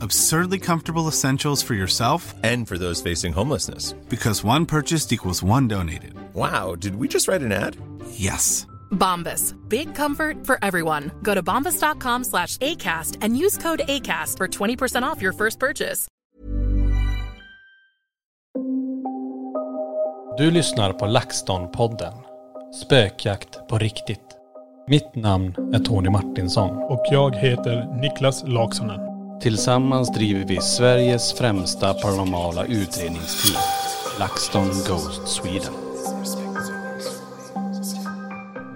Absurdly comfortable essentials for yourself And for those facing homelessness. because one purchased equals one donated. Wow, did we just write an ad? Yes. Bombas. Big comfort for everyone. Go to bombas.com slash ACAST and use code ACAST for 20% off your first purchase. Du lyssnar på LaxTon-podden. Spökjakt på riktigt. Mitt namn är Tony Martinsson. Och jag heter Niklas Laksonen. Tillsammans driver vi Sveriges främsta paranormala utredningsteam. LaxTon Ghost Sweden.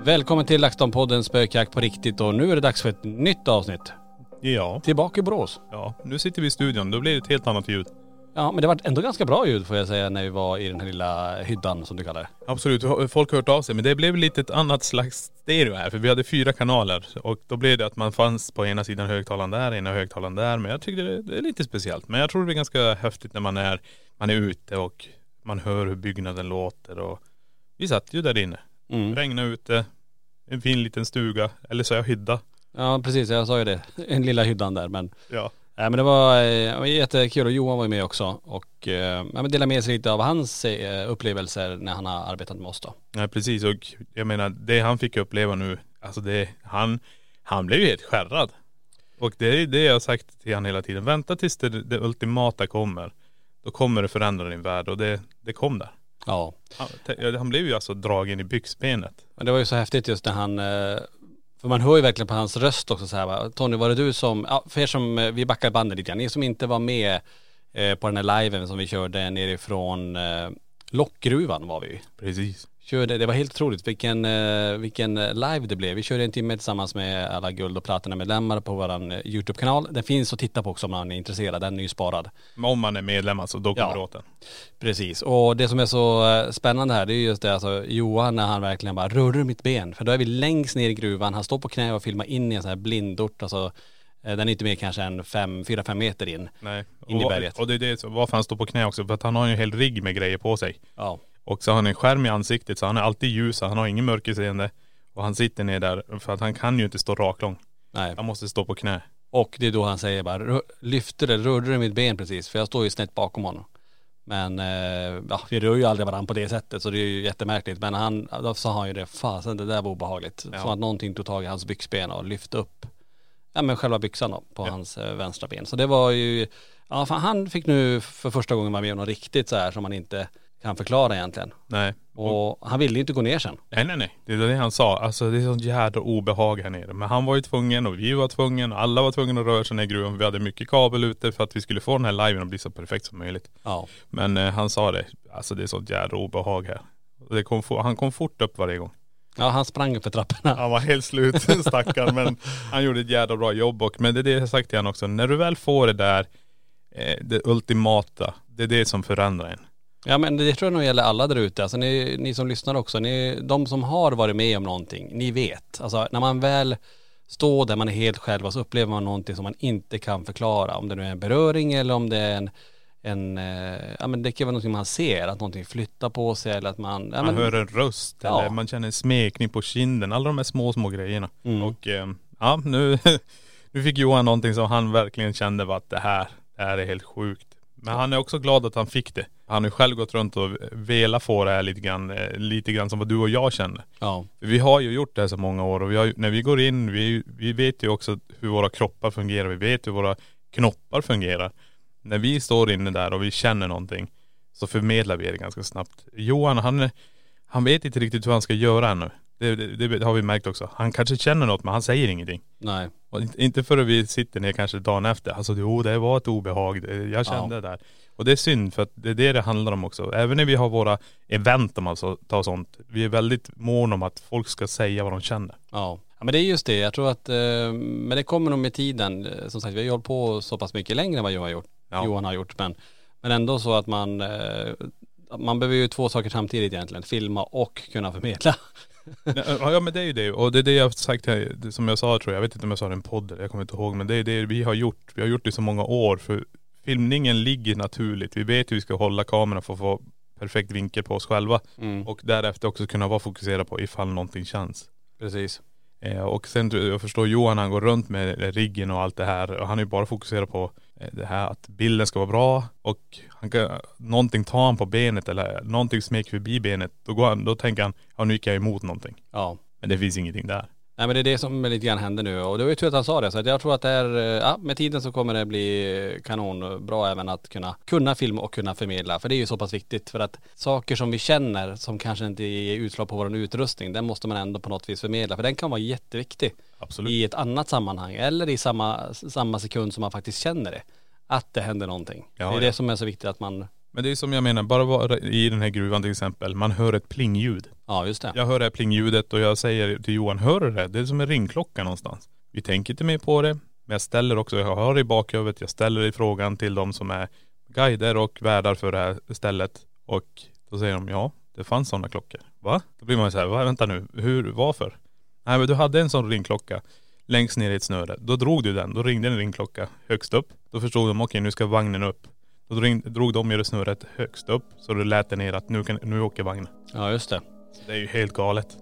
Välkommen till LaxTon-podden Spökjakt på riktigt och nu är det dags för ett nytt avsnitt. Ja. Tillbaka i Borås. Ja, nu sitter vi i studion. Då blir det ett helt annat ljud. Ja men det var ändå ganska bra ljud får jag säga när vi var i den här lilla hyddan som du kallar det. Absolut, folk har hört av sig. Men det blev lite ett annat slags stereo här. För vi hade fyra kanaler. Och då blev det att man fanns på ena sidan högtalaren där, ena högtalaren där. Men jag tyckte det, det är lite speciellt. Men jag tror det blir ganska häftigt när man är, man är ute och man hör hur byggnaden låter. Och vi satt ju där inne. Mm. Regnade ute. En fin liten stuga. Eller så jag hydda. Ja precis, jag sa ju det. En lilla hyddan där men Ja. Nej men det var, eh, det var jättekul och Johan var ju med också och eh, ja, delade med sig lite av hans eh, upplevelser när han har arbetat med oss då. Nej precis och jag menar det han fick uppleva nu, alltså det, han, han blev ju helt skärrad. Och det är det jag har sagt till han hela tiden, vänta tills det, det ultimata kommer. Då kommer det förändra din värld och det, det kom där. Ja. Han, han blev ju alltså dragen i byxbenet. Men det var ju så häftigt just när han, eh, för man hör ju verkligen på hans röst också så här va, Tony var det du som, ja för er som, eh, vi backar bandet lite grann, ni som inte var med eh, på den här liven som vi körde nerifrån eh, Lockgruvan var vi. Precis. Körde, det var helt otroligt vilken, eh, vilken eh, live det blev. Vi körde en timme tillsammans med alla guld och platina-medlemmar på våran eh, YouTube-kanal. Den finns att titta på också om man är intresserad, den är ju sparad. Men om man är medlem alltså, då kommer Ja. det åt den. Precis, och det som är så spännande här det är just det alltså Johan när han verkligen bara rör mitt ben. För då är vi längst ner i gruvan, han står på knä och filmar in i en sån här blindort, alltså den är inte mer kanske än fem, fyra, fem meter in. Nej. In i och, berget. och det är det, varför han står på knä också, för att han har ju en hel rigg med grejer på sig. Ja. Och så har han en skärm i ansiktet så han är alltid ljus, han har ingen mörkerseende. Och han sitter ner där för att han kan ju inte stå raklång. Nej. Han måste stå på knä. Och det är då han säger bara, "Rö- lyfte det, rörde du mitt ben precis? För jag står ju snett bakom honom. Men eh, ja, vi rör ju aldrig varandra på det sättet så det är ju jättemärkligt. Men han, då sa han ju det, fasen det där var obehagligt. Ja. Som att någonting tog tag i hans byxben och lyfte upp, ja men själva byxan då, på hans eh, vänstra ben. Så det var ju, ja fan, han fick nu för första gången vara med om något riktigt så här som man inte kan förklara egentligen. Nej. Och han ville ju inte gå ner sen. Nej nej nej. Det är det han sa. Alltså det är sånt jädra obehag här nere. Men han var ju tvungen och vi var tvungna och alla var tvungna att röra sig ner i gruvan. Vi hade mycket kabel ute för att vi skulle få den här liven att bli så perfekt som möjligt. Ja. Men eh, han sa det, alltså det är sånt jädra obehag här. Det kom, han kom fort upp varje gång. Ja han sprang upp för trapporna. Han var helt slut stackarn men han gjorde ett jävla bra jobb och men det är det jag sagt till honom också. När du väl får det där, eh, det ultimata, det är det som förändrar en. Ja men det tror jag nog gäller alla där ute. Alltså ni, ni som lyssnar också, ni, de som har varit med om någonting, ni vet. Alltså när man väl står där man är helt själv och så upplever man någonting som man inte kan förklara. Om det nu är en beröring eller om det är en, en eh, ja men det kan vara någonting man ser, att någonting flyttar på sig eller att man, ja, Man men, hör en röst Ja. eller man känner en smekning på kinden. Alla de här små, små grejerna. Mm. Och eh, ja, nu, nu fick Johan någonting som han verkligen kände var att det här, det är det helt sjukt. Men han är också glad att han fick det. Han har ju själv gått runt och velat få det här lite grann, eh, lite grann som vad du och jag känner. Ja. Vi har ju gjort det här så många år och vi har, när vi går in, vi, vi vet ju också hur våra kroppar fungerar, vi vet hur våra knoppar fungerar. När vi står inne där och vi känner någonting så förmedlar vi det ganska snabbt. Johan han, han vet inte riktigt hur han ska göra ännu. Det, det, det har vi märkt också. Han kanske känner något men han säger ingenting. Nej. Och inte- förrän vi sitter ner kanske dagen efter. Alltså jo det var ett obehag. Jag kände Ja. det där. Och det är synd för att det är det det handlar om också. Även när vi har våra event om alltså tar sånt. Vi är väldigt måna om att folk ska säga vad de känner. Ja. ja men det är just det. Jag tror att, eh, men det kommer nog med tiden. Eh, Som sagt vi har ju hållit på så pass mycket längre än vad Johan har gjort. Ja. Johan har gjort. Men, men ändå så att man, eh, man behöver ju två saker samtidigt egentligen. Filma och kunna förmedla. Ja men det är ju det. Och det är det jag har sagt här, som jag sa tror jag, jag vet inte om jag sa det i en podd, jag kommer inte ihåg. Men det är det vi har gjort. Vi har gjort det i så många år. För filmningen ligger naturligt. Vi vet hur vi ska hålla kameran för att få perfekt vinkel på oss själva. Mm. Och därefter också kunna vara fokuserad på ifall någonting känns. Precis. Eh, och sen jag förstår Johan han går runt med riggen och allt det här och han är ju bara fokuserad på eh, det här att bilden ska vara bra och han kan, någonting tar han på benet eller någonting smeker förbi benet. Då, går han, då tänker han, ja nu gick jag emot någonting. Ja. Men det finns ingenting där. Nej men det är det som lite grann händer nu och det var ju tur att han sa det så att jag tror att det är, eh, ja med tiden så kommer det bli kanonbra även att kunna, kunna filma och kunna förmedla för det är ju så pass viktigt för att saker som vi känner som kanske inte ger utslag på vår utrustning den måste man ändå på något vis förmedla för den kan vara jätteviktig Absolut. i ett annat sammanhang eller i samma, samma sekund som man faktiskt känner det. Att det händer någonting. Ja, det är ja. det som är så viktigt att man, Men det är som jag menar, bara vara i den här gruvan till exempel, man hör ett plingljud. ja just det. Jag hör det här plingljudet och jag säger till Johan, hör du det? Det är som en ringklocka någonstans. Vi tänker inte mer på det, men jag ställer också, jag har det i bakhuvudet, jag ställer i frågan till de som är guider och värdar för det här stället. Och då säger de, ja, det fanns sådana klockor. Va? Då blir man ju så här, va, vänta nu, hur, varför? Nej men du hade en sån ringklocka längst ner i ett snöre. Då drog du den, då ringde en ringklocka högst upp. Då förstod de, okej nu ska vagnen upp. Då drog de i det snöret högst upp, så det lät det ner att nu, kan, nu åker vagnen. Ja just det. Så det är ju helt galet.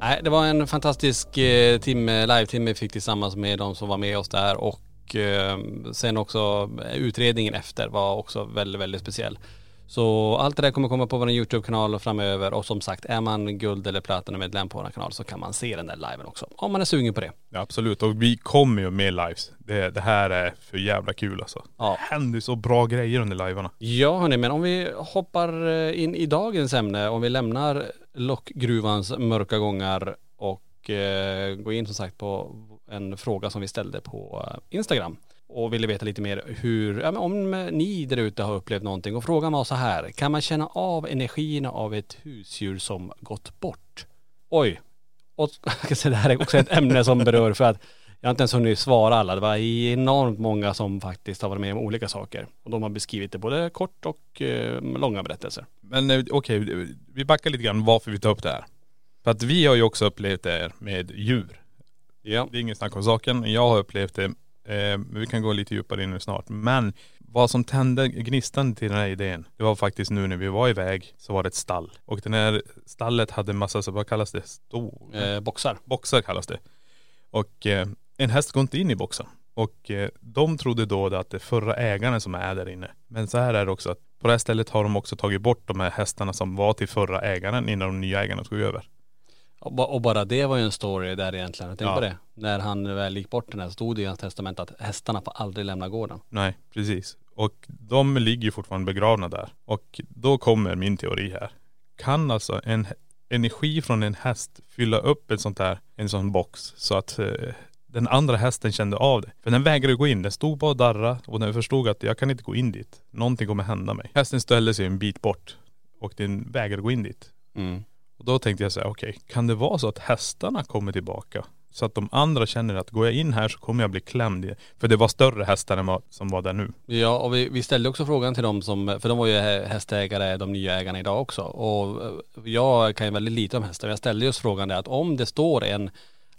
Nej, det var en fantastisk eh, timme, live-timme vi fick tillsammans med de som var med oss där och eh, sen också eh, utredningen efter var också väldigt, väldigt speciell. Så allt det där kommer komma på vår YouTube-kanal framöver och som sagt är man guld eller platinum-medlem på vår kanal så kan man se den där liven också. Om man är sugen på det. Ja, absolut. Och vi kommer ju med lives. Det, det här är för jävla kul alltså. Ja. Det händer så bra grejer under livearna. Ja hörni, men om vi hoppar eh, in i dagens ämne, om vi lämnar Lockgruvans mörka gångar och eh, går in som sagt på en fråga som vi ställde på eh, Instagram och ville veta lite mer hur, ja, om ni där ute har upplevt någonting och frågan var så här, kan man känna av energierna av ett husdjur som gått bort? Oj, och det här är också ett ämne som berör för att jag har inte ens hunnit svara alla. Det var enormt många som faktiskt har varit med om olika saker. Och de har beskrivit det både kort och eh, långa berättelser. Men eh, okej, vi backar lite grann varför vi tar upp det här. För att vi har ju också upplevt det här med djur. Ja. Det är inget snack om saken. Jag har upplevt det. Eh, vi kan gå lite djupare in nu snart. Men vad som tände gnistan till den här idén, det var faktiskt nu när vi var iväg så var det ett stall. Och den här stallet hade massa, så vad kallas det? Stol? Eh, boxar. boxar kallas det. Och eh, en häst går inte in i boxen. Och eh, de trodde då att det är förra ägaren som är där inne. Men så här är det också att på det här stället har de också tagit bort de här hästarna som var till förra ägaren innan de nya ägarna tog över. Och, ba- och bara det var ju en story där egentligen. Tänk Ja. på det. När han väl gick bort den här stod det i hans testament att hästarna får aldrig lämna gården. Nej, precis. Och de ligger ju fortfarande begravna där. Och då kommer min teori här. Kan alltså en energi från en häst fylla upp ett sånt här, en sån box så att eh, den andra hästen kände av det. För den vägrade gå in. Den stod bara och darra och den förstod att jag kan inte gå in dit. Någonting kommer hända mig. Hästen ställde sig en bit bort och den vägrade gå in dit. Mm. Och då tänkte jag så här, okej, kan det vara så att hästarna kommer tillbaka? Så att de andra känner att går jag in här så kommer jag bli klämd i. För det var större hästar än vad som var där nu. Ja och vi, vi ställde också frågan till dem som, för de var ju hästägare, de nya ägarna idag också. Och eh, jag kan ju väldigt lite om hästar. Jag ställde just frågan där att om det står en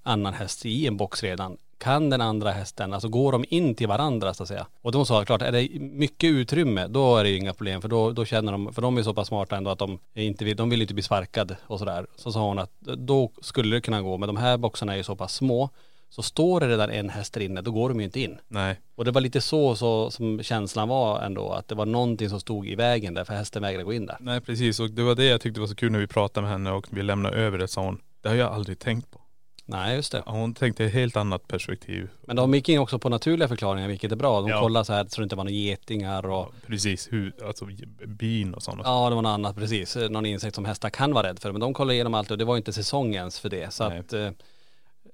annan häst i en box redan, kan den andra hästen, alltså går de in till varandra så att säga? Och de sa klart, är det mycket utrymme, då är det ju inga problem för då, då känner de, för de är så pass smarta ändå att de inte vill, de vill inte bli sparkad och sådär. Så sa hon att då skulle det kunna gå, men de här boxarna är ju så pass små, så står det redan en häst där inne, då går de ju inte in. Nej. Och det var lite så, så som känslan var ändå, att det var någonting som stod i vägen där, för hästen vägrade gå in där. Nej precis och det var det jag tyckte var så kul när vi pratade med henne och vi lämnade över det sa hon, det har jag aldrig tänkt på. Nej just det. Hon tänkte ett helt annat perspektiv. Men de gick in också på naturliga förklaringar, vilket är bra. De Ja. kollade så här så det inte var några getingar och Precis, hur, alltså bin och sådana Ja det var något annat precis, någon insekt som hästar kan vara rädd för. Men de kollade igenom allt och det var inte säsong ens för det. Så Nej. att eh,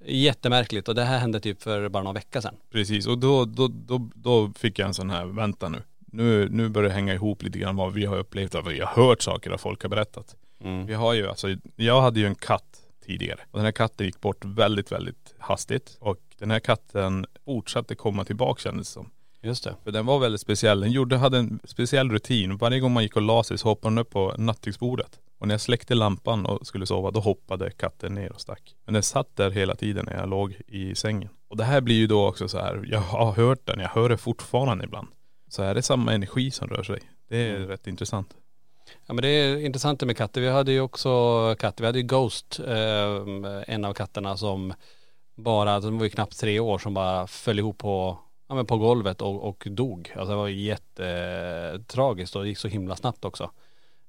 jättemärkligt och det här hände typ för bara någon vecka sedan. Precis och då, då, då, då fick jag en sån här, vänta nu. Nu, nu börjar det hänga ihop lite grann vad vi har upplevt, vad vi har hört saker av folk har berättat. Mm. Vi har ju alltså, jag hade ju en katt tidigare och den här katten gick bort väldigt, väldigt hastigt. Och den här katten fortsatte komma tillbaka kändes det som. Just det. För den var väldigt speciell. Den gjorde, hade en speciell rutin. Varje gång man gick och la sig så hoppade den upp på nattduksbordet. Och när jag släckte lampan och skulle sova då hoppade katten ner och stack. Men den satt där hela tiden när jag låg i sängen. Och det här blir ju då också så här, jag har hört den, jag hör det fortfarande ibland. Så är det samma energi som rör sig. Det är rätt intressant. Ja men det är intressant med katter. Vi hade ju också katter. Vi hade ju Ghost, eh, en av katterna som bara, den var ju knappt tre år, som bara föll ihop på, ja, men på golvet och, och dog. Alltså det var jättetragiskt och det gick så himla snabbt också.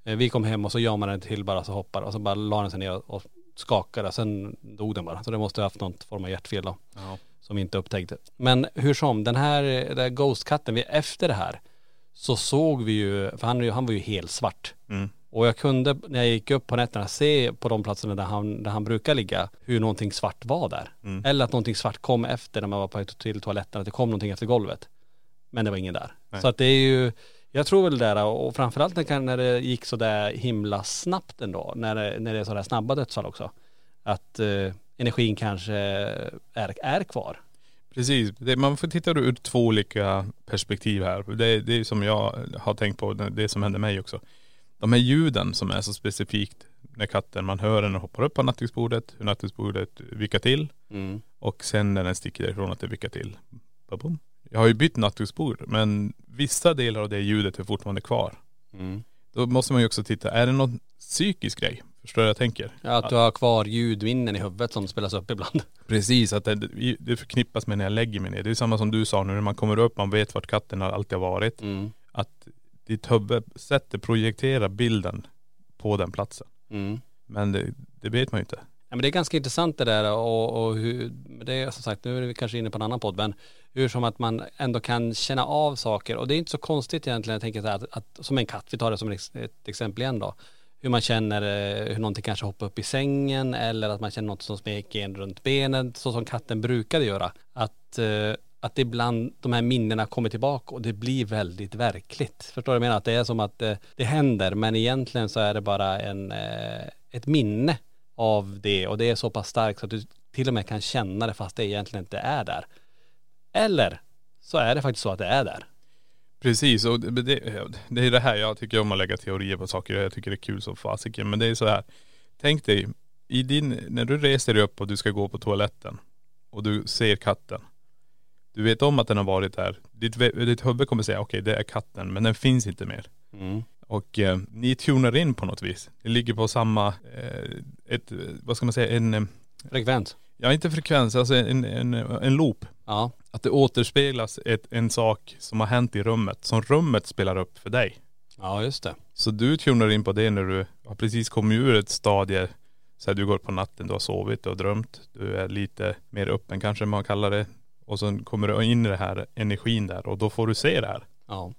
Eh, Vi kom hem och så jamade den till bara så hoppar och så bara la den sig ner och skakade. Sen dog den bara. Så det måste ha haft någon form av hjärtfel då. Ja. Som vi inte upptäckte. Men hur som, den här, den här Ghost-katten, vi, efter det här så såg vi ju, för han, han var ju helt svart. Mm. Och jag kunde när jag gick upp på nätterna se på de platserna där han, där han brukar ligga hur någonting svart var där. Mm. Eller att någonting svart kom efter när man var på väg till toaletten, att det kom någonting efter golvet. Men det var ingen där. Nej. Så att det är ju, jag tror väl det där och framförallt när det gick så där himla snabbt ändå, när det, när det är sådär snabba dödsfall också. Att eh, energin kanske är, är kvar. Precis, man får titta ur två olika perspektiv här. Det, det är som jag har tänkt på, det, det som hände mig också. De här ljuden som är så specifikt när katten, man hör den hoppar upp på nattduksbordet, hur nattduksbordet vickar till Mm. och sen när den sticker därifrån att det vickar till. Babum. Jag har ju bytt nattduksbord men vissa delar av det ljudet är fortfarande kvar. Mm. Då måste man ju också titta, är det någon psykisk grej? Förstår du vad jag tänker? Ja, att du har kvar ljudminnen i huvudet som spelas upp ibland. Precis, att det, det förknippas med när jag lägger mig ner. Det är samma som du sa nu när man kommer upp, man vet vart katten alltid har varit. Mm. Att ditt huvud sätter, projekterar bilden på den platsen. Mm. Men det, det vet man ju inte. Ja, men det är ganska intressant det där och, och hur, det är som sagt, nu är vi kanske inne på en annan podd, men hur som att man ändå kan känna av saker och det är inte så konstigt egentligen, jag tänker så här, att, att som en katt, vi tar det som ett exempel igen då, hur man känner eh, hur någonting kanske hoppar upp i sängen eller att man känner något som smeker en runt benet, så som katten brukade göra. Att, eh, att ibland de här minnena kommer tillbaka och det blir väldigt verkligt. Förstår du vad jag menar? Att det är som att eh, det händer men egentligen så är det bara en, ett minne av det och det är så pass starkt så att du till och med kan känna det fast det egentligen inte är där. Eller så är det faktiskt så att det är där. Precis, och det, det, det är det här jag tycker om att lägga teorier på saker. Jag tycker det är kul som fasiken. Men det är så här. Tänk dig, i din, när du reser dig upp och du ska gå på toaletten och du ser katten. Du vet om att den har varit där. Ditt, ditt huvud kommer säga okej det är katten men den finns inte mer. Och eh, ni tunar in på något vis. Det ligger på samma, eh, ett, vad ska man säga, en, eh, Frekvent. ja inte frekvens, alltså en, en, en loop. Ja. Att det återspeglas ett, en sak som har hänt i rummet, som rummet spelar upp för dig. Ja just det. Så du tunar in på det när du har precis kommit ur ett stadie, så här, du går på natten, du har sovit, du har drömt, du är lite mer öppen kanske man kallar det. Och sen kommer du in i det här energin där och då får du se det här. Ja.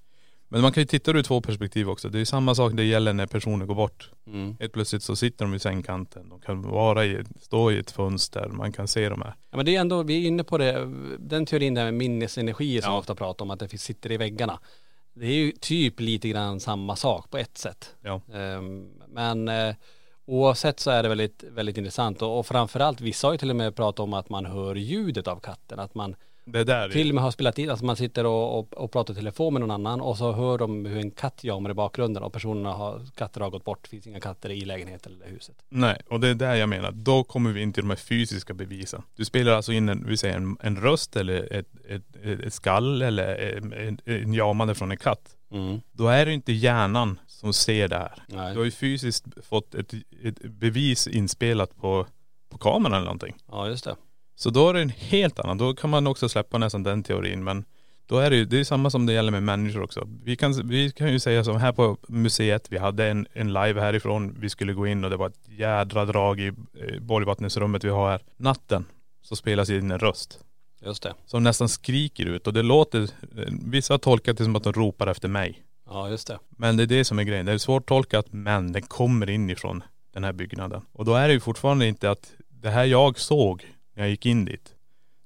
Men man kan ju titta ur två perspektiv också. Det är samma sak det gäller när personer går bort. Mm. Helt plötsligt så sitter de i sängkanten. De kan vara i, stå i ett fönster. Man kan se dem här. Ja men det är ändå, vi är inne på det, den teorin där med minnesenergi som Ja. ofta pratar om att det sitter i väggarna. Det är ju typ lite grann samma sak på ett sätt. Ja. Ehm, Men eh, oavsett så är det väldigt, väldigt intressant och, och framförallt vissa har ju till och med pratat om att man hör ljudet av katten. Att man, Det där till och med har spelat in, alltså man sitter och, och, och pratar i telefon med någon annan och så hör de hur en katt jamar i bakgrunden och personerna har, katter har gått bort, det finns inga katter i lägenheten eller huset. nej, och det är där jag menar, då kommer vi in till de här fysiska bevisen. Du spelar alltså in en, vi säger en, en röst eller ett, ett, ett, skall eller en, en, en jamande från en katt. Mm. Då är det inte hjärnan som ser det här. Nej. Du har ju fysiskt fått ett, ett bevis inspelat på, på kameran eller någonting. Ja just det. Så då är det en helt annan, då kan man också släppa nästan den teorin men då är det ju, det är samma som det gäller med människor också. Vi kan, vi kan ju säga som här på museet, vi hade en, en live härifrån, vi skulle gå in och det var ett jädra drag i eh, Borgvattnesrummet vi har här. Natten så spelas in en röst Just det. som nästan skriker ut och det låter, vissa har tolkat det som att de ropar efter mig. Ja just det. Men det är det som är grejen. Det är svårt tolkat men den kommer inifrån den här byggnaden. Och då är det ju fortfarande inte att det här jag såg när jag gick in dit.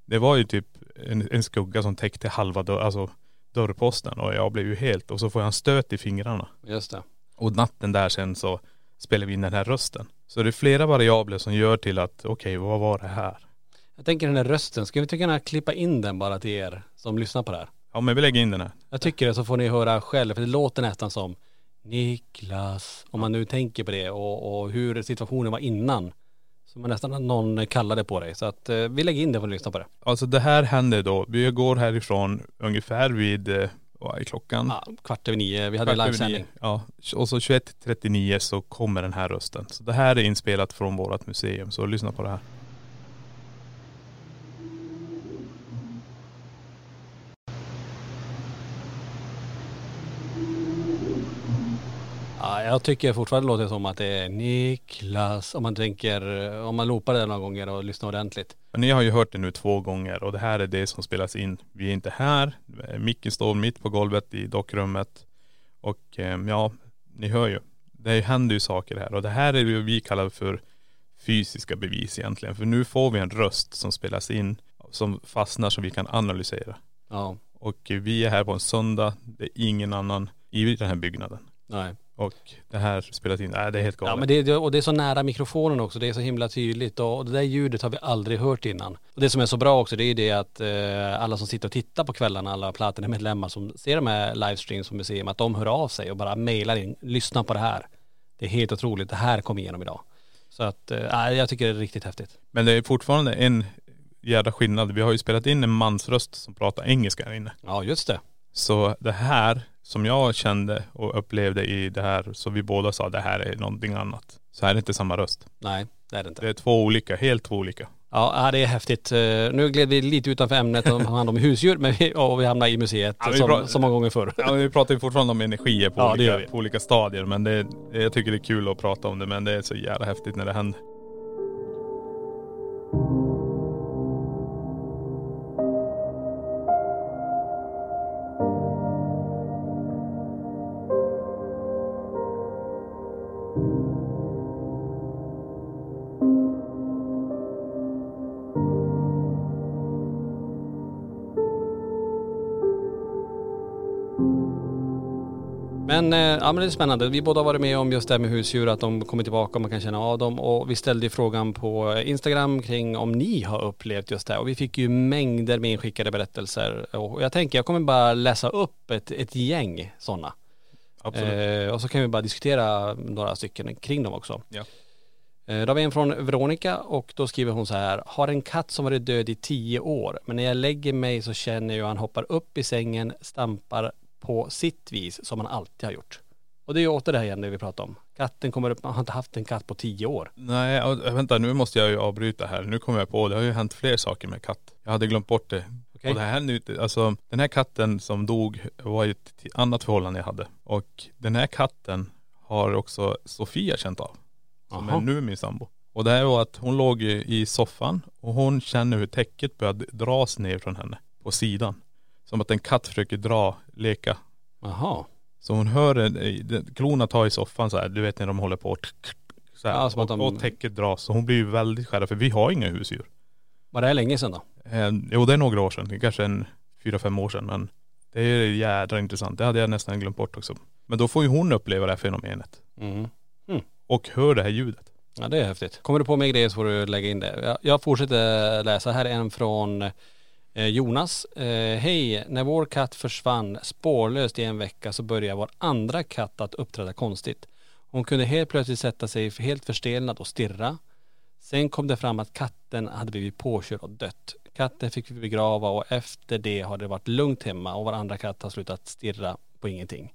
Det var ju typ en, en skugga som täckte halva dörr, alltså dörrposten och jag blev ju helt och så får jag en stöt i fingrarna. Just det. Och natten där sen så spelar vi in den här rösten. Så det är flera variabler som gör till att okej vad var det här? Jag tänker den här rösten, ska vi inte kunna klippa in den bara till er som lyssnar på det här? Ja men vi lägger in den här. Jag tycker det så får ni höra själv, för det låter nästan som Niklas, om man nu tänker på det och, och hur situationen var innan. Så man nästan att någon kallade på dig. Så att eh, vi lägger in det för att lyssna på det. Alltså det här händer då, vi går härifrån ungefär vid, eh, vad är klockan? Ja, kvart över nio, vi hade livesändning. Ja, och så 21.39 så kommer den här rösten. Så det här är inspelat från vårt museum, så lyssna på det här. Ja, jag tycker fortfarande det låter som att det är Niklas, om man tänker, om man loopar det några gånger och lyssnar ordentligt. Ni har ju hört det nu två gånger och det här är det som spelas in. Vi är inte här, micken står mitt på golvet i dockrummet. Och eh, ja, ni hör ju. Det händer ju saker här och det här är det vi kallar för fysiska bevis egentligen. För nu får vi en röst som spelas in, som fastnar så vi kan analysera. Ja, Och vi är här på en söndag, det är ingen annan i den här byggnaden. nej. Och det här spelas in, nej det är helt galet. Ja men det, och det är så nära mikrofonen också, det är så himla tydligt och det där ljudet har vi aldrig hört innan. Och det som är så bra också det är ju det att eh, alla som sitter och tittar på kvällarna, alla Platina-medlemmar som ser de här livestreams på museum, att de hör av sig och bara mejlar in, lyssna på det här. Det är helt otroligt, det här kom igenom idag. Så att, eh, nej, jag tycker det är riktigt häftigt. Men det är fortfarande en jädra skillnad. Vi har ju spelat in en mansröst som pratar engelska här inne. Ja just det. Så det här som jag kände och upplevde i det här, så vi båda sa det här är någonting annat. Så här är inte samma röst. Nej, det är det inte. Det är två olika, helt två olika. Ja, det är häftigt. Eh, Nu gled vi lite utanför ämnet och hand om husdjur, men vi, och vi hamnar i museet Ja, som, så många gånger förr. Ja, vi pratar ju fortfarande om energier på, Ja, olika, på olika stadier. Men det, jag tycker det är kul att prata om det. Men det är så jävla häftigt när det händer. Men, eh, ja, men det är spännande. Vi båda har varit med om just det här med husdjur, att de kommer tillbaka och man kan känna av dem. Och vi ställde frågan på Instagram kring om ni har upplevt just det här. Och vi fick ju mängder med inskickade berättelser. Och jag tänker, jag kommer bara läsa upp ett, ett gäng sådana. Absolut. Eh, och så kan vi bara diskutera några stycken kring dem också. Ja. Eh, Då har vi en från Veronica och då skriver hon så här. Har en katt som varit död i tio år. Men när jag lägger mig så känner jag hur han hoppar upp i sängen, stampar på sitt vis som han alltid har gjort. Och det är ju åter det här igen det vi pratar om. Katten kommer upp, man har inte haft en katt på tio år. Nej, och, vänta nu måste jag ju avbryta här. Nu kommer jag på, det har ju hänt fler saker med katt. Jag hade glömt bort det. Okej. Och det här inte, alltså den här katten som dog var ju ett annat förhållande jag hade. Och den här katten har också Sofia känt av. Som Jaha. är nu min sambo. Och det här var att hon låg i i soffan och hon känner hur täcket började dras ner från henne. På sidan. Som att en katt försöker dra, leka. Jaha. Så hon hör en- den- klorna ta i soffan så här, du vet när de håller på så här, Ja, och, de- och täcket dras. Så hon blir ju väldigt skärrad för vi har inga husdjur. Var det här länge sedan då? Eh, jo det är några år sedan, kanske en fyra, fem år sedan men det är jädra intressant. Det hade jag nästan glömt bort också. Men då får ju hon uppleva det här fenomenet. Mm. Och hör det här ljudet. Ja det är häftigt. Kommer du på mer grejer så får du lägga in det. Jag, jag fortsätter läsa. Här är en från Eh, Eh, Jonas, eh, hej, när vår katt försvann spårlöst i en vecka så började vår andra katt att uppträda konstigt. Hon kunde helt plötsligt sätta sig helt förstelnad och stirra. Sen kom det fram att katten hade blivit påkörd och dött. Katten fick vi begrava och efter det har det varit lugnt hemma och vår andra katt har slutat stirra på ingenting.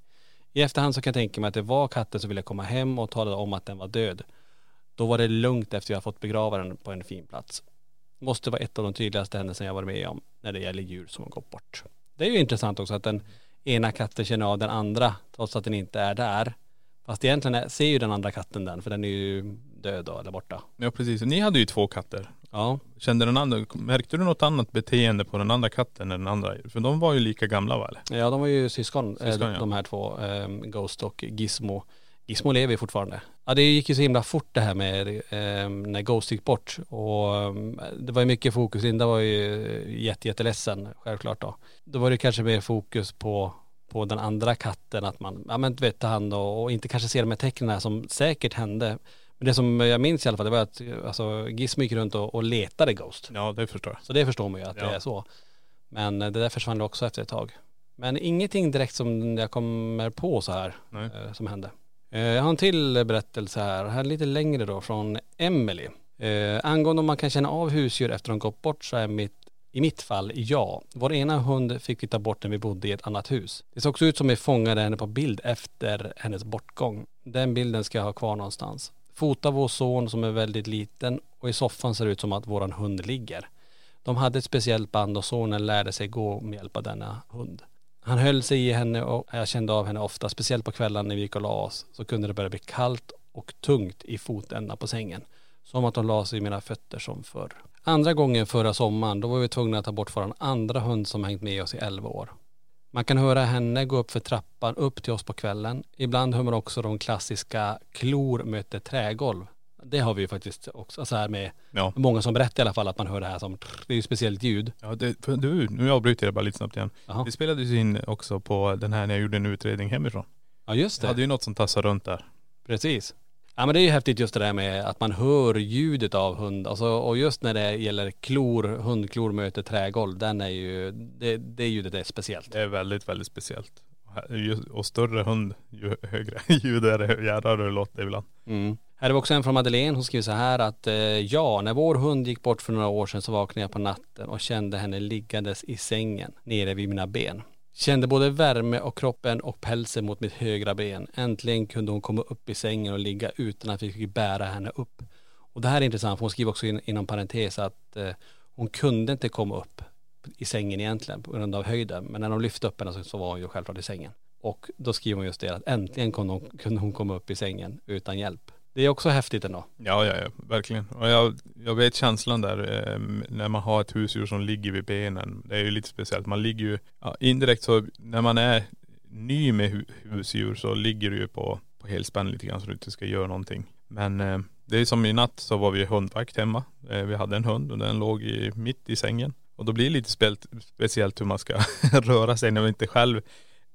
I efterhand så kan jag tänka mig att det var katten som ville komma hem och talade om att den var död. Då var det lugnt efter jag fått begrava den på en fin plats. Måste vara ett av de tydligaste händelserna jag varit med om när det gäller djur som har gått bort. Det är ju intressant också att den ena katten känner av den andra trots att den inte är där. Fast egentligen är- ser ju den andra katten den för den är ju död då eller borta. Ja precis. Ni hade ju två katter. Ja. Kände den andra, märkte du något annat beteende på den andra katten än den andra? För de var ju lika gamla va eller? Ja de var ju syskon, Syskon, eh, ja. de här två, eh, Ghost och Gizmo. Gizmo lever fortfarande. Ja det gick ju så himla fort det här med eh, när Ghost gick bort och eh, det var ju mycket fokus, Linda var ju jätte, jätteledsen självklart då. Då var det kanske mer fokus på på den andra katten att man, ja men du vet ta hand och, och inte kanske se de här tecknen som säkert hände. Men det som jag minns i alla fall det var att alltså Gizmo gick runt och, och letade Ghost. Ja det förstår jag. Så det förstår man ju att Ja. det är så. Men det där försvann också efter ett tag. Men ingenting direkt som jag kommer på så här eh, som hände. Eh, jag har en till berättelse här, här lite längre då från Emelie. Eh, angående om man kan känna av husdjur efter de gått bort så är mitt i mitt fall, ja. Vår ena hund fick vi ta bort när vi bodde i ett annat hus. Det såg också ut som vi fångade henne på bild efter hennes bortgång. Den bilden ska jag ha kvar någonstans. Fota vår son som är väldigt liten och i soffan ser det ut som att våran hund ligger. De hade ett speciellt band och sonen lärde sig gå med hjälp av denna hund. Han höll sig i henne och jag kände av henne ofta, speciellt på kvällen när vi gick och la oss, så kunde det börja bli kallt och tungt i fotändan på sängen. Som att hon la sig i mina fötter som förr. Andra gången förra sommaren, då var vi tvungna att ta bort vår andra hund som hängt med oss i 11 år. Man kan höra henne gå upp för trappan upp till oss på kvällen. Ibland hör man också de klassiska klor möter trägolv. Det har vi ju faktiskt också så här med Ja. många som berättar i alla fall att man hör det här som, det är ju ett speciellt ljud. Ja det, för du, nu avbryter jag bara lite snabbt igen. Jaha. Det spelades ju in också på den här när jag gjorde en utredning hemifrån. Ja just Jag hade ju något som tassade runt där. Precis. Ja men det är ju häftigt just det där med att man hör ljudet av hund. Alltså, och just när det gäller klor, hundklor möter trägolv, den är ju, det, det ljudet är speciellt. Det är väldigt, väldigt speciellt. Och här- ju- Och större hund, ju högre ljud är det, jädrar det låter ibland. Mm. Här är också en från Madeleine, hon skriver så här att eh, ja, när vår hund gick bort för några år sedan så vaknade jag på natten och kände henne liggandes i sängen nere vid mina ben. Kände både värme och kroppen och pälsen mot mitt högra ben. Äntligen kunde hon komma upp i sängen och ligga utan att vi fick bära henne upp. Och det här är intressant, för hon skriver också in, inom parentes att eh, hon kunde inte komma upp i sängen egentligen på grund av höjden. Men när de lyfte upp henne så, så var hon ju självklart i sängen. Och då skriver hon just det att äntligen kunde hon, kunde hon komma upp i sängen utan hjälp. Det är också häftigt ändå. Ja, ja, ja, verkligen. Och jag, jag vet känslan där eh, när man har ett husdjur som ligger vid benen. Det är ju lite speciellt. Man ligger ju, ja, indirekt så när man är ny med hu- husdjur så ligger du ju på, på helspänn lite grann så du inte ska göra någonting. Men eh, det är som i natt så var vi hundvakt hemma. Eh, vi hade en hund och den låg i, mitt i sängen. Och då blir det lite speciellt hur man ska röra sig när man inte själv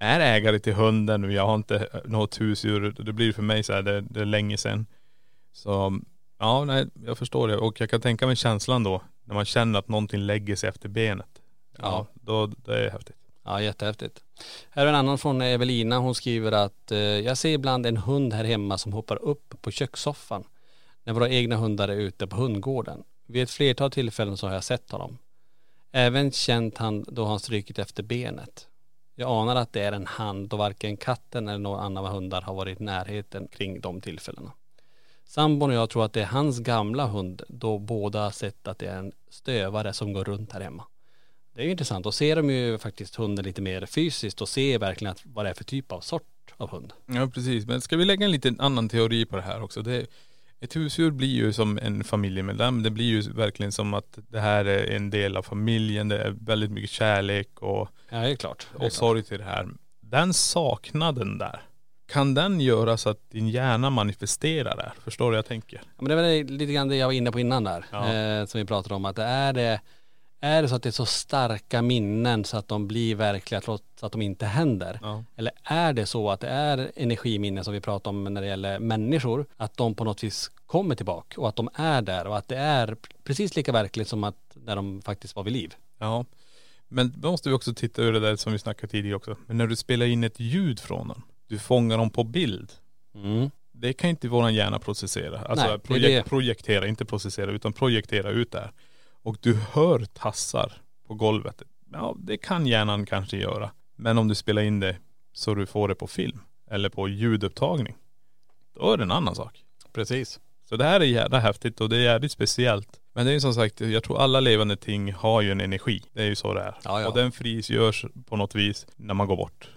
är ägare till hunden och jag har inte något husdjur. Det blir för mig så här, det, det är länge sedan. Så ja, nej, jag förstår det. Och jag kan tänka mig känslan då, när man känner att någonting lägger sig efter benet. Ja, Ja. då, det är häftigt. Ja, jättehäftigt. Här är en annan från Evelina. Hon skriver att eh, jag ser ibland en hund här hemma som hoppar upp på kökssoffan när våra egna hundar är ute på hundgården. Vid ett flertal tillfällen så har jag sett honom. Även känt han då han strykit efter benet. Jag anar att det är en hand då varken katten eller någon annan av hundar har varit i närheten kring de tillfällena. Sambon och jag tror att det är hans gamla hund då båda har sett att det är en stövare som går runt här hemma. Det är ju intressant. Då ser de ju faktiskt hunden lite mer fysiskt och ser verkligen att vad det är för typ av sort av hund. Ja precis, men ska vi lägga en liten annan teori på det här också? Det, ett husdjur blir ju som en familjemedlem. Det blir ju verkligen som att det här är en del av familjen. Det är väldigt mycket kärlek och, Ja, det är klart. Det är och sorg till det här. Den saknaden där, kan den göra så att din hjärna manifesterar det? Förstår du vad jag tänker? Ja, men det var lite grann det jag var inne på innan där. Ja. Eh, som vi pratade om. Att det är det, är det så att det är så starka minnen så att de blir verkliga trots att de inte händer? Ja. Eller är det så att det är energiminnen som vi pratar om när det gäller människor, att de på något vis kommer tillbaka och att de är där och att det är precis lika verkligt som att när de faktiskt var vid liv. Ja, Men då måste vi också titta ur det där som vi snackade tidigare också. Men när du spelar in ett ljud från dem, du fångar dem på bild. Mm. Det kan inte våran hjärna processera. Alltså Nej, det projek- det. projektera, inte processera utan projektera ut det här. Och du hör tassar på golvet. Ja, det kan hjärnan kanske göra. Men om du spelar in det så du får det på film eller på ljudupptagning. Då är det en annan sak. Precis. Så det här är jävla häftigt och det är jävligt speciellt. Men det är ju som sagt, jag tror alla levande ting har ju en energi. Det är ju så det är. Ja, ja. Och den frigörs på något vis när man går bort.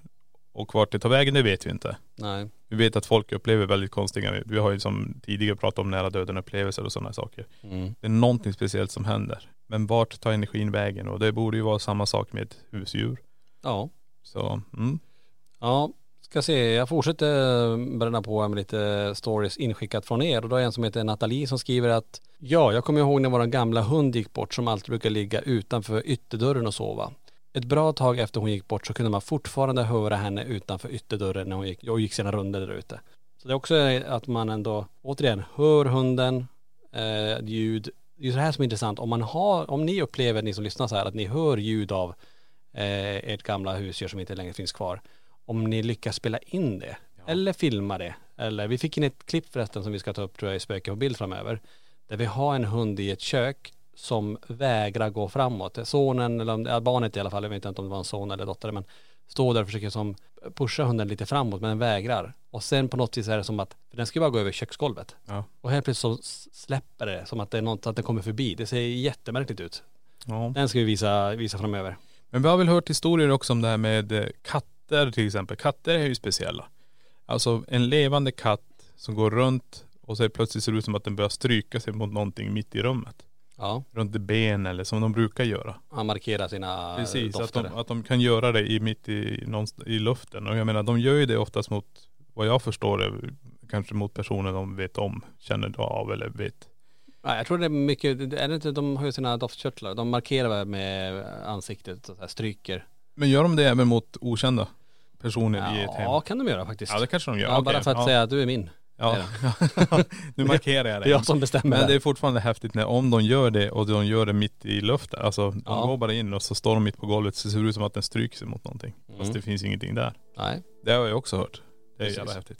Och vart det tar vägen det vet vi inte. Nej. Vi vet att folk upplever väldigt konstiga, vi har ju som tidigare pratat om nära döden upplevelser och sådana saker. Mm. Det är någonting speciellt som händer. Men vart tar energin vägen? Och det borde ju vara samma sak med husdjur. Ja. Så, mm. Ja, ska se. Jag fortsätter bränna på med lite stories inskickat från er. Och då är en som heter Nathalie som skriver att Ja, jag kommer ihåg när vår gamla hund gick bort som alltid brukar ligga utanför ytterdörren och sova. Ett bra tag efter hon gick bort så kunde man fortfarande höra henne utanför ytterdörren när hon gick, och gick sina runder där ute. Så det är också att man ändå, återigen, hör hunden, eh, ljud. Det är så här som är intressant. Om man har, om ni upplever, ni som lyssnar så här, att ni hör ljud av eh, ert gamla husdjur som inte längre finns kvar. Om ni lyckas spela in det, eller filma det. Eller vi fick in ett klipp förresten som vi ska ta upp tror jag i Spöken på bild framöver. Där vi har en hund i ett kök som vägrar gå framåt. Sonen, eller ja, barnet i alla fall, jag vet inte om det var en son eller dotter, men står där och försöker som pusha hunden lite framåt men den vägrar. Och sen på något vis är det som att, för den ska bara gå över köksgolvet. Ja. Och helt plötsligt så släpper det som att det är något, att den kommer förbi. Det ser jättemärkligt ut. ja. Den ska vi visa, visa framöver. Men vi har väl hört historier också om det här med eh, katter till exempel. Katter är ju speciella. Alltså en levande katt som går runt och så plötsligt ser det ut som att den börjar stryka sig mot någonting mitt i rummet. Ja, Runt ben eller som de brukar göra. han markerar sina Precis, att dofter. de, att de kan göra det i, mitt i, i luften. Och jag menar de gör ju det oftast mot, vad jag förstår det, kanske mot personer de vet om, känner av eller vet. Ja, jag tror det är mycket, är det inte, de har ju sina doftkörtlar. De markerar med ansiktet och så här, stryker. Men gör de det även mot okända personer i ett hem? Ja, kan de göra faktiskt. Ja det kanske de gör. Ja, Okej, bara för att ja. säga att du är min. Ja. nu markerar jag Det det. är jag som bestämmer. Men det är fortfarande häftigt när om de gör det och de gör det mitt i luften. Alltså de Ja. går bara in och så står de mitt på golvet så ser det ut som att den stryker sig mot någonting. Mm. Fast det finns ingenting där. Nej. Det har jag också hört. Det är Precis. jävla häftigt.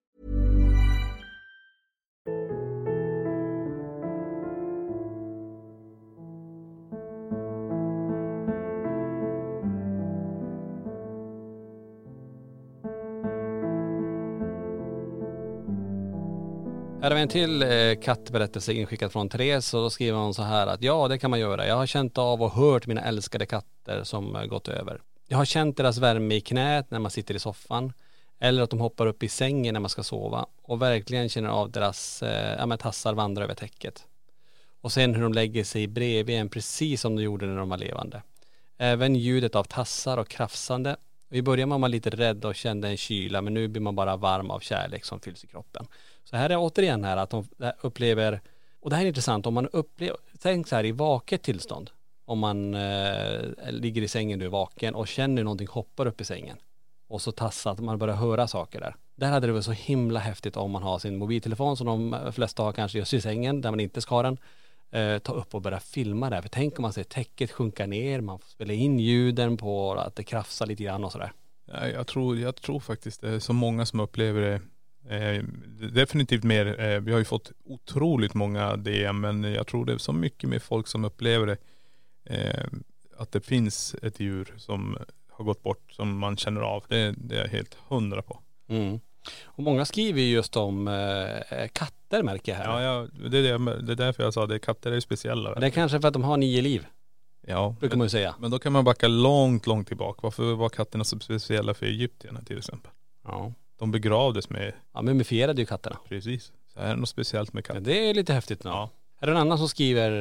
Här har vi en till eh, kattberättelse inskickad från Therese och då skriver hon så här att ja det kan man göra. Jag har känt av och hört mina älskade katter som eh, gått över. Jag har känt deras värme i knät när man sitter i soffan. Eller att de hoppar upp i sängen när man ska sova. Och verkligen känner av deras eh, ja, men tassar vandra över täcket. Och sen hur de lägger sig bredvid en precis som de gjorde när de var levande. Även ljudet av tassar och krafsande. I början var man lite rädd och kände en kyla men nu blir man bara varm av kärlek som fylls i kroppen. Så här är återigen här att de upplever, och det här är intressant, om man upplever, tänk så här i vaket tillstånd. Om man eh, ligger i sängen nu vaken och känner någonting hoppar upp i sängen. Och så tassar man börjar höra saker där. Där hade det varit så himla häftigt om man har sin mobiltelefon som de flesta har kanske just i sängen där man inte ska ha den. Eh, ta upp och börja filma där. För tänk om man ser täcket sjunka ner, man får spela in ljuden på att det krafsar lite grann och sådär. Ja, jag, tror, jag tror faktiskt det är så många som upplever det. Eh, definitivt mer. Eh, vi har ju fått otroligt många DM men jag tror det är så mycket mer folk som upplever det. Eh, att det finns ett djur som har gått bort som man känner av. Det, det är jag helt hundra på. Mm. Och många skriver ju just om eh, katter märker jag här. Ja, ja det, är det, det är därför jag sa det. Katter är ju speciella. Det är kanske för att de har nio liv, Ja, brukar man ju säga. men då kan man backa långt, långt tillbaka. Varför var katterna så speciella för egyptierna till exempel? Ja. De begravdes med, Ja, mumifierade ju katterna. precis. Så är det något speciellt med Ja, katter. det är lite häftigt nu. Ja. Är det en annan som skriver,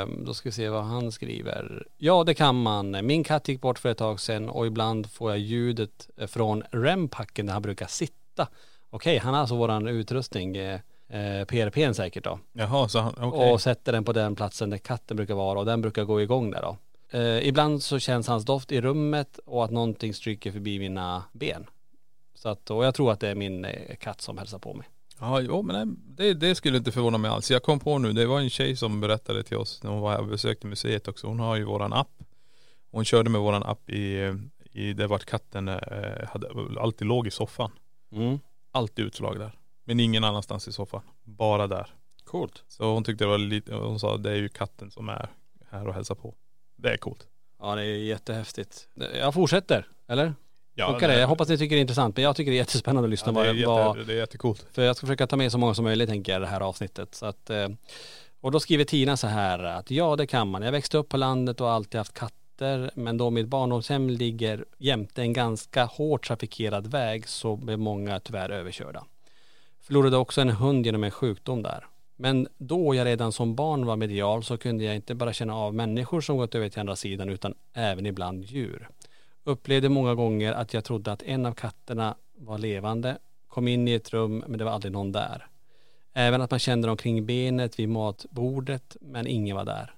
eh, då ska vi se vad han skriver. Ja det kan man. Min katt gick bort för ett tag sedan och ibland får jag ljudet eh, från rempacken där han brukar sitta. Okej, han har alltså våran utrustning, eh, eh, PRPn säkert då. Jaha, så han, okej. Och sätter den på den platsen där katten brukar vara och den brukar gå igång där då. Eh, ibland så känns hans doft i rummet och att någonting stryker förbi mina ben. Så att, och jag tror att det är min eh, katt som hälsar på mig. Ja, jo, men nej, det, det skulle inte förvåna mig alls. Jag kom på nu, det var en tjej som berättade till oss när hon var här och besökte museet också. Hon har ju våran app. Hon körde med våran app i, i där vart katten eh, hade, alltid låg i soffan. Mm. Alltid utslag där. Men ingen annanstans i soffan. Bara där. Coolt. Så hon tyckte det var lite, hon sa det är ju katten som är här och hälsar på. Det är coolt. Ja det är jättehäftigt. Jag fortsätter, eller? Ja, Funkar det? Jag hoppas ni tycker det är intressant men jag tycker det är jättespännande att lyssna ja, det, är jätte, vad, det är jättecoolt. För jag ska försöka ta med så många som möjligt tänker jag i det här avsnittet. Så att, eh, och då skriver Tina så här att ja det kan man. Jag växte upp på landet och har alltid haft katter men då mitt barndomshem ligger jämte en ganska hårt trafikerad väg så blev många tyvärr överkörda. Förlorade också en hund genom en sjukdom där. Men då jag redan som barn var medial så kunde jag inte bara känna av människor som gått över till andra sidan utan även ibland djur. Upplevde många gånger att jag trodde att en av katterna var levande, kom in i ett rum men det var aldrig någon där. Även att man kände dem kring benet vid matbordet men ingen var där.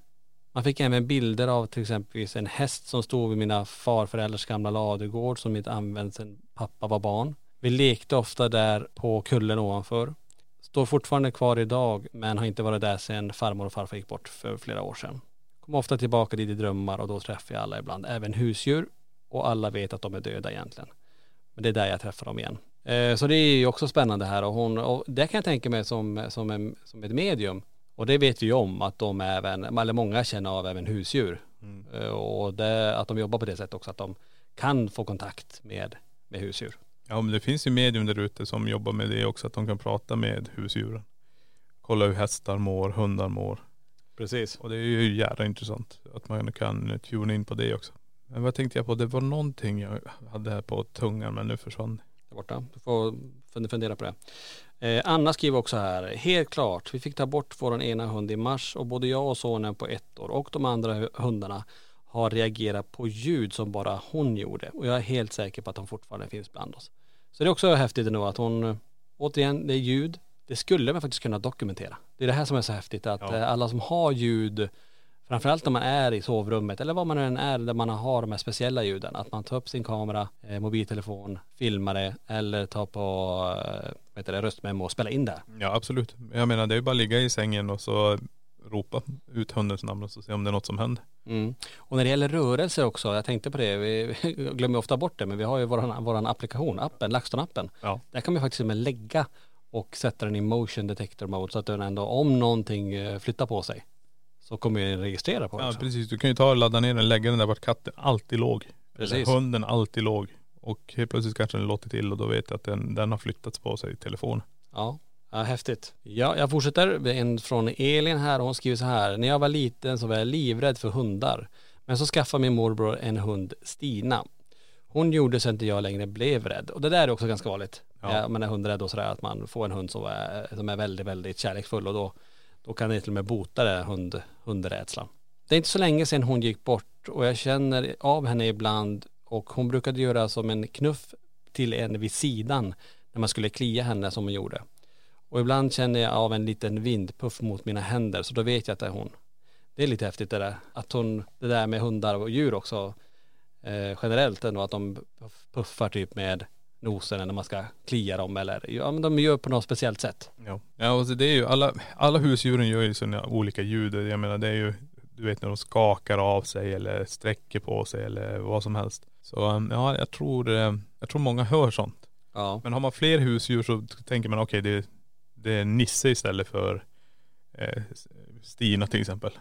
Man fick även bilder av till exempel en häst som stod vid mina farföräldrars gamla ladugård som inte använts sedan pappa var barn. Vi lekte ofta där på kullen ovanför. Står fortfarande kvar idag men har inte varit där sedan farmor och farfar gick bort för flera år sedan. Kom ofta tillbaka dit i drömmar och då träffar jag alla ibland, även husdjur och alla vet att de är döda egentligen. Men det är där jag träffar dem igen. Eh, så det är ju också spännande här och hon, och det kan jag tänka mig som, som, en, som ett medium. Och det vet vi ju om att de även, eller många känner av även husdjur. Eh, och det, att de jobbar på det sättet också, att de kan få kontakt med, med husdjur. Ja men det finns ju medium där ute som jobbar med det också, att de kan prata med husdjuren. Kolla hur hästar mår, hundar mår. Precis. Och det är ju jävla intressant att man kan tuna in på det också. Men vad tänkte jag på? Det var någonting jag hade här på tungan men nu försvann det. Där borta. Du får fun- fundera på det. Eh, Anna skriver också här, helt klart, vi fick ta bort vår ena hund i mars och både jag och sonen på ett år och de andra hu- hundarna har reagerat på ljud som bara hon gjorde och jag är helt säker på att de fortfarande finns bland oss. Så det är också häftigt ändå att hon, eh, återigen, det är ljud, det skulle man faktiskt kunna dokumentera. Det är det här som är så häftigt att Ja. eh, alla som har ljud, framförallt när man är i sovrummet eller var man än är där man har de här speciella ljuden, att man tar upp sin kamera, eh, mobiltelefon, filmar det eller tar på eh, vad heter det, röstmemo och spelar in det. Ja absolut. Jag menar det är ju bara att ligga i sängen och så ropa ut hundens namn och så se om det är något som händer. Mm. Och när det gäller rörelse också, jag tänkte på det, vi glömmer ofta bort det, men vi har ju våran, våran applikation, appen, LaxTon-appen. Ja. Där kan man faktiskt med lägga och sätta den i motion detector mode så att den ändå, om någonting eh, flyttar på sig, så kommer den registrera på det Ja också. precis. Du kan ju ta och ladda ner den, lägga den där vart katten alltid låg. Precis. Eller hunden alltid låg. Och helt plötsligt kanske den låter till och då vet jag att den, den har flyttats på sig i telefonen. Ja, ja häftigt. Ja, jag fortsätter. En från Elin här och hon skriver så här. När jag var liten så var jag livrädd för hundar. Men så skaffade min morbror en hund, Stina. Hon gjorde så att inte jag längre blev rädd. Och det där är också ganska vanligt. Ja. Ja. Man är hundrädd och sådär att man får en hund som är, som är väldigt, väldigt kärleksfull och då, då kan det till och med bota det hund, hundrädslan. Det är inte så länge sedan hon gick bort och jag känner av henne ibland och hon brukade göra som en knuff till en vid sidan när man skulle klia henne som hon gjorde. Och ibland känner jag av en liten vindpuff mot mina händer så då vet jag att det är hon. Det är lite häftigt det där. Att hon, det där med hundar och djur också eh, generellt ändå att de puff- puffar typ med nosen när man ska klia dem eller ja men de gör på något speciellt sätt. Ja. Ja och det är ju alla, alla husdjuren gör ju sådana olika ljud. Jag menar det är ju, du vet när de skakar av sig eller sträcker på sig eller vad som helst. Så um, ja, jag tror, eh, jag tror många hör sånt. Ja. Men har man fler husdjur så tänker man okej det, det är Nisse istället för eh, Stina till exempel.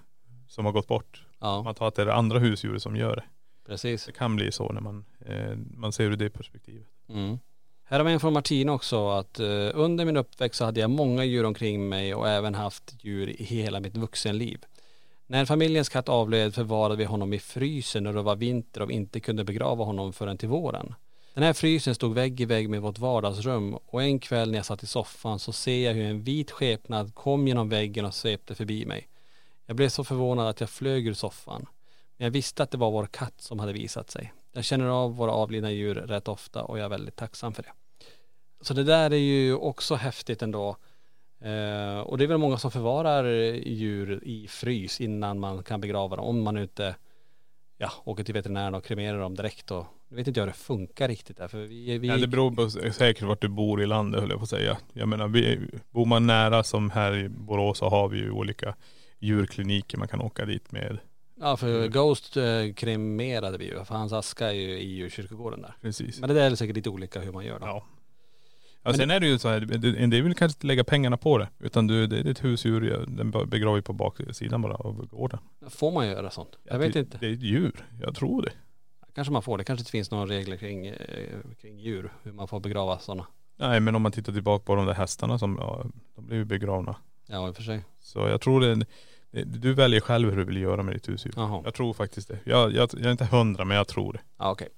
som har gått bort. Ja, Man tar att det är det andra husdjuret som gör det. precis. Det kan bli så när man, eh, man ser ur det perspektivet. Mm. Här har vi en från Martina också att eh, under min uppväxt så hade jag många djur omkring mig och även haft djur i hela mitt vuxenliv. När familjens katt avled förvarade vi honom i frysen när det var vinter och vi inte kunde begrava honom förrän till våren. Den här frysen stod vägg i vägg med vårt vardagsrum och en kväll när jag satt i soffan så ser jag hur en vit skepnad kom genom väggen och svepte förbi mig. Jag blev så förvånad att jag flög ur soffan. Men jag visste att det var vår katt som hade visat sig. Jag känner av våra avlidna djur rätt ofta och jag är väldigt tacksam för det. Så det där är ju också häftigt ändå. Eh, och det är väl många som förvarar djur i frys innan man kan begrava dem. Om man inte ja, åker till veterinären och kremerar dem direkt. Och, nu vet inte jag hur det funkar riktigt där. För vi, vi, Ja, det beror på säkert vart du bor i landet höll jag på att säga. Jag menar, vi, bor man nära som här i Borås så har vi ju olika djurkliniker man kan åka dit med. ja, för Ghost eh, kremerade vi ju. För hans aska är ju i djurkyrkogården där. Precis. Men det där är säkert lite olika hur man gör då. Ja. Ja, sen är det ju så här, en vill kanske inte lägga pengarna på det. Utan du, det är ditt husdjur, den begraver på baksidan bara av gården. Får man göra sånt? Jag vet det, inte. Det är ett djur, jag tror det. Kanske man får det. Kanske inte finns några regler kring, eh, kring djur. Hur man får begrava sådana. Nej men om man tittar tillbaka på de där hästarna som, ja, de blev ju begravna. Ja i och för sig. Så jag tror det, du väljer själv hur du vill göra med ditt husdjur. Jaha. Jag tror faktiskt det. Jag, jag, jag är inte hundra men jag tror det. Ja okej.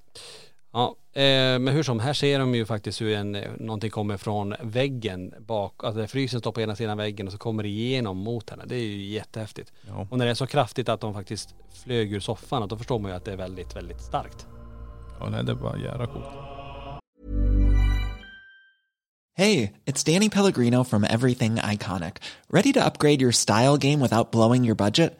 Ja, eh, men hur som, här ser de ju faktiskt hur en, eh, någonting kommer från väggen bak, alltså frysen står på ena sidan väggen och så kommer det igenom mot henne. Det är ju jättehäftigt. Ja. Och när det är så kraftigt att de faktiskt flög ur soffan, då förstår man ju att det är väldigt, väldigt starkt. Ja nej det var jävla coolt. Hey, it's Danny Pellegrino from Everything Iconic. Ready to upgrade your style game without blowing your budget?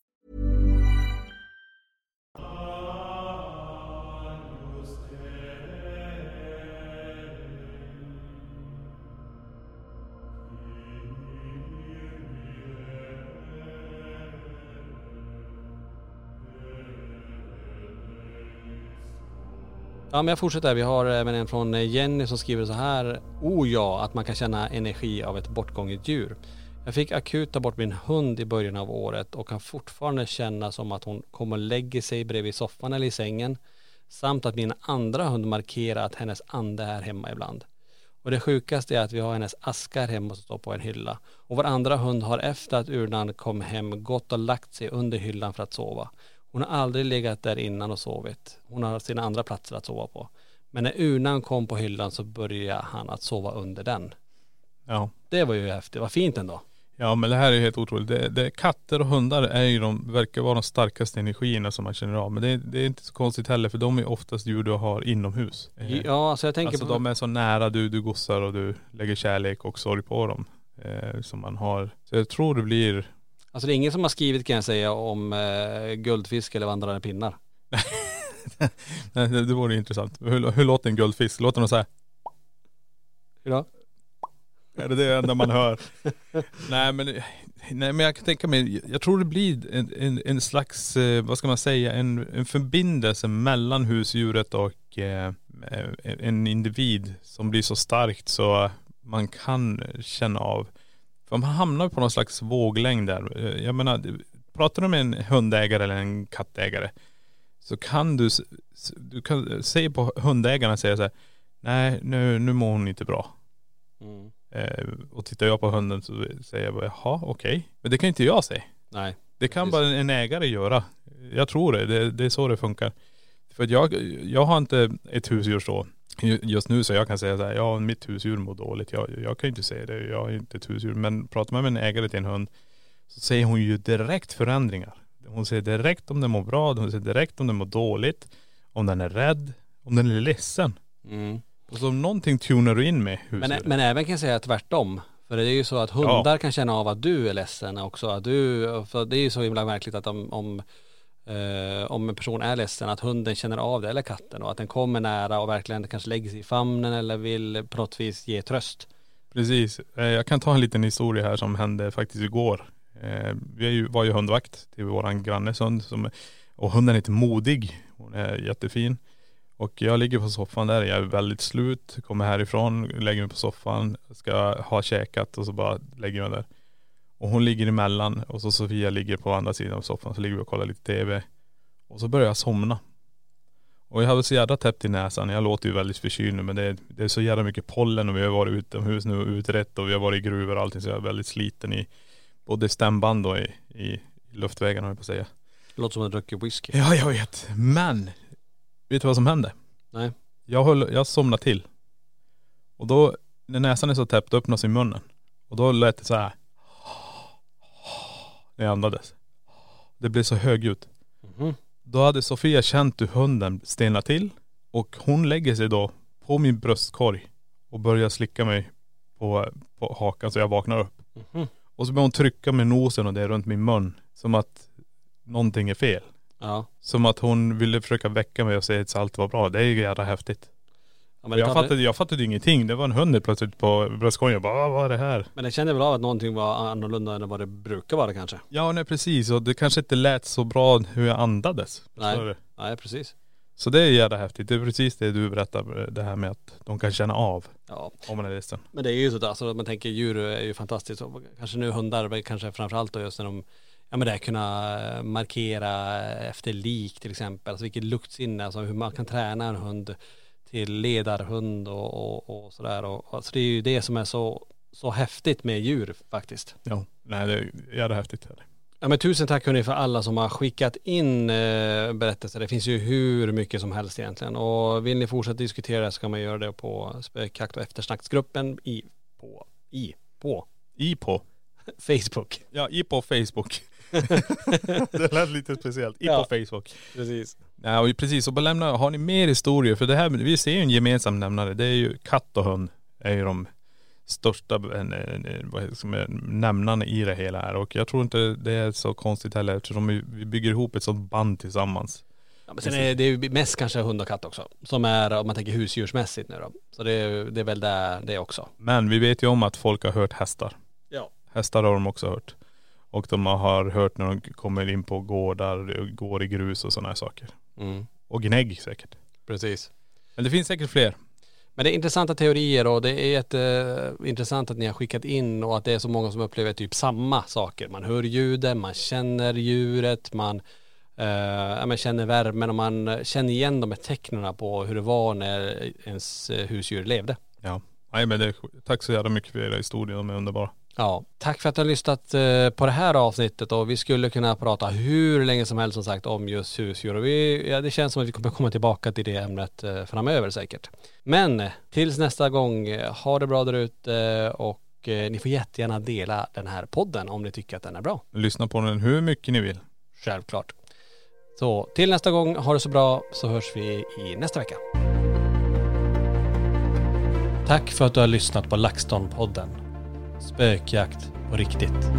Ja men jag fortsätter. Vi har eh, även en från eh, Jenny som skriver så här. Oh ja, att man kan känna energi av ett bortgånget djur. Jag fick akut ta bort min hund i början av året och kan fortfarande känna som att hon kommer och lägger sig bredvid soffan eller i sängen. Samt att min andra hund markerar att hennes ande är hemma ibland. Och det sjukaste är att vi har hennes askar hemma som står på en hylla. Och vår andra hund har efter att urnan kom hem gått och lagt sig under hyllan för att sova. Hon har aldrig legat där innan och sovit. Hon har sina andra platser att sova på. Men när urnan kom på hyllan så började han att sova under den. Ja. Det var ju häftigt. Vad fint ändå. Ja men det här är ju helt otroligt. Det, det, katter och hundar är ju de, verkar vara de starkaste energierna som man känner av. Men det, det är inte så konstigt heller för de är oftast djur du har inomhus. Ja, alltså jag tänker alltså på... de är så nära du, du gossar och du lägger kärlek och sorg på dem. Eh, som man har. Så jag tror det blir, Alltså det är ingen som har skrivit kan jag säga om eh, guldfisk eller vandrande pinnar. nej, det, det vore intressant. Hur, hur låter en guldfisk? Låter den så här? Hur då? Är det det enda man hör? nej men, nej men jag kan tänka mig, jag tror det blir en, en, en slags, eh, vad ska man säga, en, en förbindelse mellan husdjuret och eh, en individ som blir så starkt så man kan känna av. För man hamnar på någon slags våglängd där. Eh, Jag menar, pratar du med en hundägare eller en kattägare så kan du, du kan se på hundägarna och säga så här, nej nu, nu mår hon inte bra. Mm. Eh, och tittar jag på hunden så säger jag bara, jaha okej. Men det kan inte jag säga. Nej. Det kan Precis. bara en ägare göra. Jag tror det. det. Det är så det funkar. För jag, jag har inte ett husdjur så just nu så jag kan säga så här, ja mitt husdjur mår dåligt. Jag, jag kan ju inte säga det. Jag har inte ett husdjur. Men pratar man med en ägare till en hund så säger hon ju direkt förändringar. Hon säger direkt om den mår bra, hon säger direkt om den mår dåligt, om den är rädd, om den är ledsen. Mm. Och så om någonting tunar du in med Men, husdjuret. men även kan jag säga tvärtom. För det är ju så att hundar kan känna av att du är ledsen också. Att du, för det är ju så himla märkligt att om, om, eh, om en person är ledsen, att hunden känner av det, eller katten, och att den kommer nära och verkligen kanske lägger sig i famnen eller vill på något vis ge tröst. Precis. Eh, jag kan ta en liten historia här som hände faktiskt igår. Eh, vi var ju hundvakt till våran grannes hund som, och hunden heter Modig. Hon är jättefin. Och jag ligger på soffan där, jag är väldigt slut, kommer härifrån, lägger mig på soffan, ska ha käkat och så bara lägger jag mig där. Och hon ligger emellan och så Sofia ligger på andra sidan av soffan, så ligger vi och kollar lite tv. Och så börjar jag somna. Och jag hade så jävla täppt i näsan, jag låter ju väldigt förkyld nu men det är, det är så jävla mycket pollen och vi har varit utomhus nu och utrett och vi har varit i gruvor och allting så jag är väldigt sliten i både stämband och i, i, i luftvägarna höll jag på att säga. Låter som att du dricker whisky. Ja jag vet, men vet du vad som hände? Nej. Jag, höll, jag somnade till. Och då, när näsan är så täppt, öppnas i munnen. Och då lät det så här. När jag andades. Det blev så högljutt. Mhm. Då hade Sofia känt hur hunden stelnade till. Och hon lägger sig då på min bröstkorg och börjar slicka mig på, på hakan så jag vaknar upp. Mhm. Och så börjar hon trycka med nosen och det runt min mun. Som att någonting är fel. Ja. Som att hon ville försöka väcka mig och säga att allt var bra. Det är ju jävla häftigt. Men, jag, fattade, jag fattade ingenting. Det var en hund plötsligt på bröstkorgen. Jag bara, "Ah, vad är det här? men det kände väl av att någonting var annorlunda än vad det brukar vara kanske. Ja nej precis. Och det kanske inte lät så bra hur jag andades. Nej. Nej precis. Så det är jävla häftigt. Det är precis det du berättar. Det här med att de kan känna av Ja. om man är ledsen. Men det är ju sådär, alltså man tänker djur är ju fantastiskt. Och kanske nu hundar, kanske framförallt då just när de, ja men det här kunna markera efter lik till exempel. Alltså vilket luktsinne, alltså hur man kan träna en hund till ledarhund och, och, och sådär. Och, alltså det är ju det som är så, så häftigt med djur faktiskt. Ja. Nej det är jävla häftigt. Ja men tusen tack hörni för alla som har skickat in eh, berättelser. Det finns ju hur mycket som helst egentligen. Och vill ni fortsätta diskutera det så kan man göra det på spökjakt och eftersnacksgruppen i, på, i, på I på. Facebook. Ja i på Facebook. det lät lite speciellt. I Ja. på Facebook. Precis. Ja och precis, och bara lämna, har ni mer historier? För det här, vi ser ju en gemensam nämnare. Det är ju katt och hund är ju de största som är nämnarna i det hela här. Och jag tror inte det är så konstigt heller eftersom vi, vi bygger ihop ett sånt band tillsammans. Ja, men sen är det ju mest kanske hund och katt också. Som är, om man tänker husdjursmässigt nu då. Så det är, det är väl där det också. Men vi vet ju om att folk har hört hästar. Ja. Hästar har de också hört. Och de har hört när de kommer in på gårdar, går i grus och sådana här saker. Mm. Och gnägg säkert. Precis. Men det finns säkert fler. Men det är intressanta teorier och det är jätteintressant att ni har skickat in och att det är så många som upplever typ samma saker. Man hör ljuden, man känner djuret, man, eh, man känner värmen och man känner igen de här tecknen på hur det var när ens eh, husdjur levde. Ja. Nej men det, tack så jävla mycket för era historier, de är underbara. Ja, tack för att du har lyssnat eh, på det här avsnittet och vi skulle kunna prata hur länge som helst som sagt om just husdjur och vi, ja, det känns som att vi kommer komma tillbaka till det ämnet eh, framöver säkert. Men eh, tills nästa gång, ha det bra där ute och ni får jättegärna dela den här podden om ni tycker att den är bra. Lyssna på den hur mycket ni vill. Självklart. Så till nästa gång, ha det så bra så hörs vi i nästa vecka. Tack för att du har lyssnat på LaxTon-podden. Spökjakt på riktigt.